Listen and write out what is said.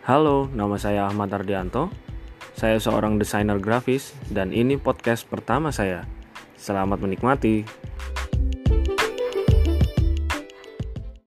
Halo, nama saya Ahmad Ardianto. Saya seorang desainer grafis dan ini podcast pertama saya. Selamat menikmati.